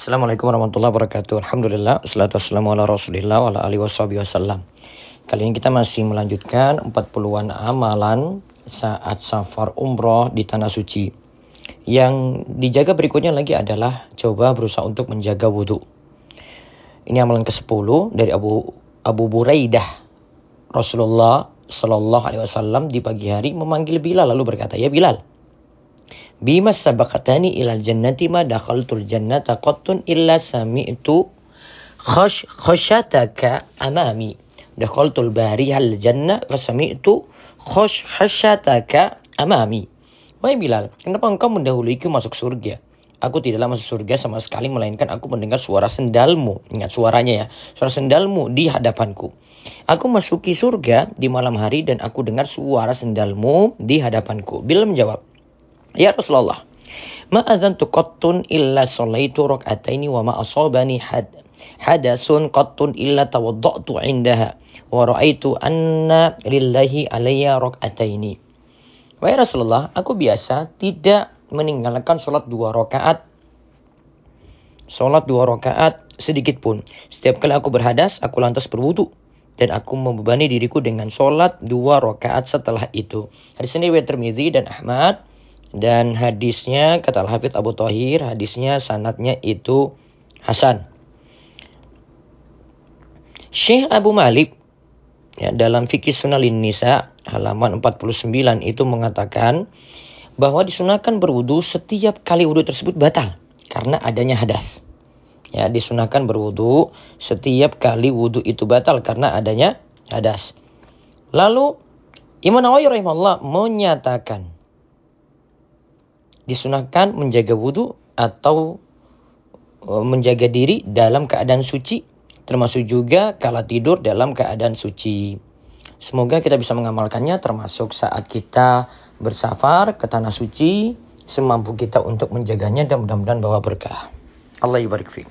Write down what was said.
Assalamualaikum warahmatullahi wabarakatuh. Alhamdulillah, salatu wassalamu ala rasulillah wa ala alihi. Kali ini kita masih melanjutkan 40-an amalan saat safar umroh di Tanah Suci. Yang dijaga berikutnya lagi adalah coba berusaha untuk menjaga wudhu. Ini amalan ke-10 dari Abu Abu Buraidah. Rasulullah Shallallahu Alaihi Wasallam di pagi hari memanggil Bilal lalu berkata, ya Bilal, Bima sabaqatani ilal jannati ma dakhaltul jannata qattun illa sami'tu khash khashataka amami. Dakhaltul bari hal jannah wa sami'tu khash khashataka amami. Wahai Bilal, kenapa engkau mendahuluiku masuk surga? Aku tidaklah masuk surga sama sekali melainkan aku mendengar suara sendalmu. Ingat suaranya ya. Suara sendalmu di hadapanku. Aku masuki surga di malam hari dan aku dengar suara sendalmu di hadapanku. Bilal menjawab, Ya Rasulullah, ma adzantu qattun illa sallaitu rak'ataini wa ma asabani had hadasun qattun illa tawaddatu indaha wa ra'aitu anna lillahi alayya rak'ataini. Wahai Rasulullah, aku biasa tidak meninggalkan sholat dua rakaat. Sholat dua rakaat sedikit pun. Setiap kali aku berhadas, aku lantas berwudu. Dan aku membebani diriku dengan sholat dua rakaat setelah itu. Hadis ini Tirmidzi dan Ahmad dan hadisnya kata Al-Hafidh Abu Thahir, hadisnya sanatnya itu Hasan. Syekh Abu Malik ya, dalam fikih sunalin nisa halaman 49 itu mengatakan bahwa disunahkan berwudu setiap kali wudu tersebut batal karena adanya hadas. Ya, disunahkan berwudu setiap kali wudu itu batal karena adanya hadas. Lalu Imam Nawawi rahimahullah menyatakan disunahkan menjaga wudhu atau e, menjaga diri dalam keadaan suci, termasuk juga kala tidur dalam keadaan suci. Semoga kita bisa mengamalkannya termasuk saat kita bersafar ke tanah suci, semampu kita untuk menjaganya dan mudah-mudahan bawa berkah. Allah ibarik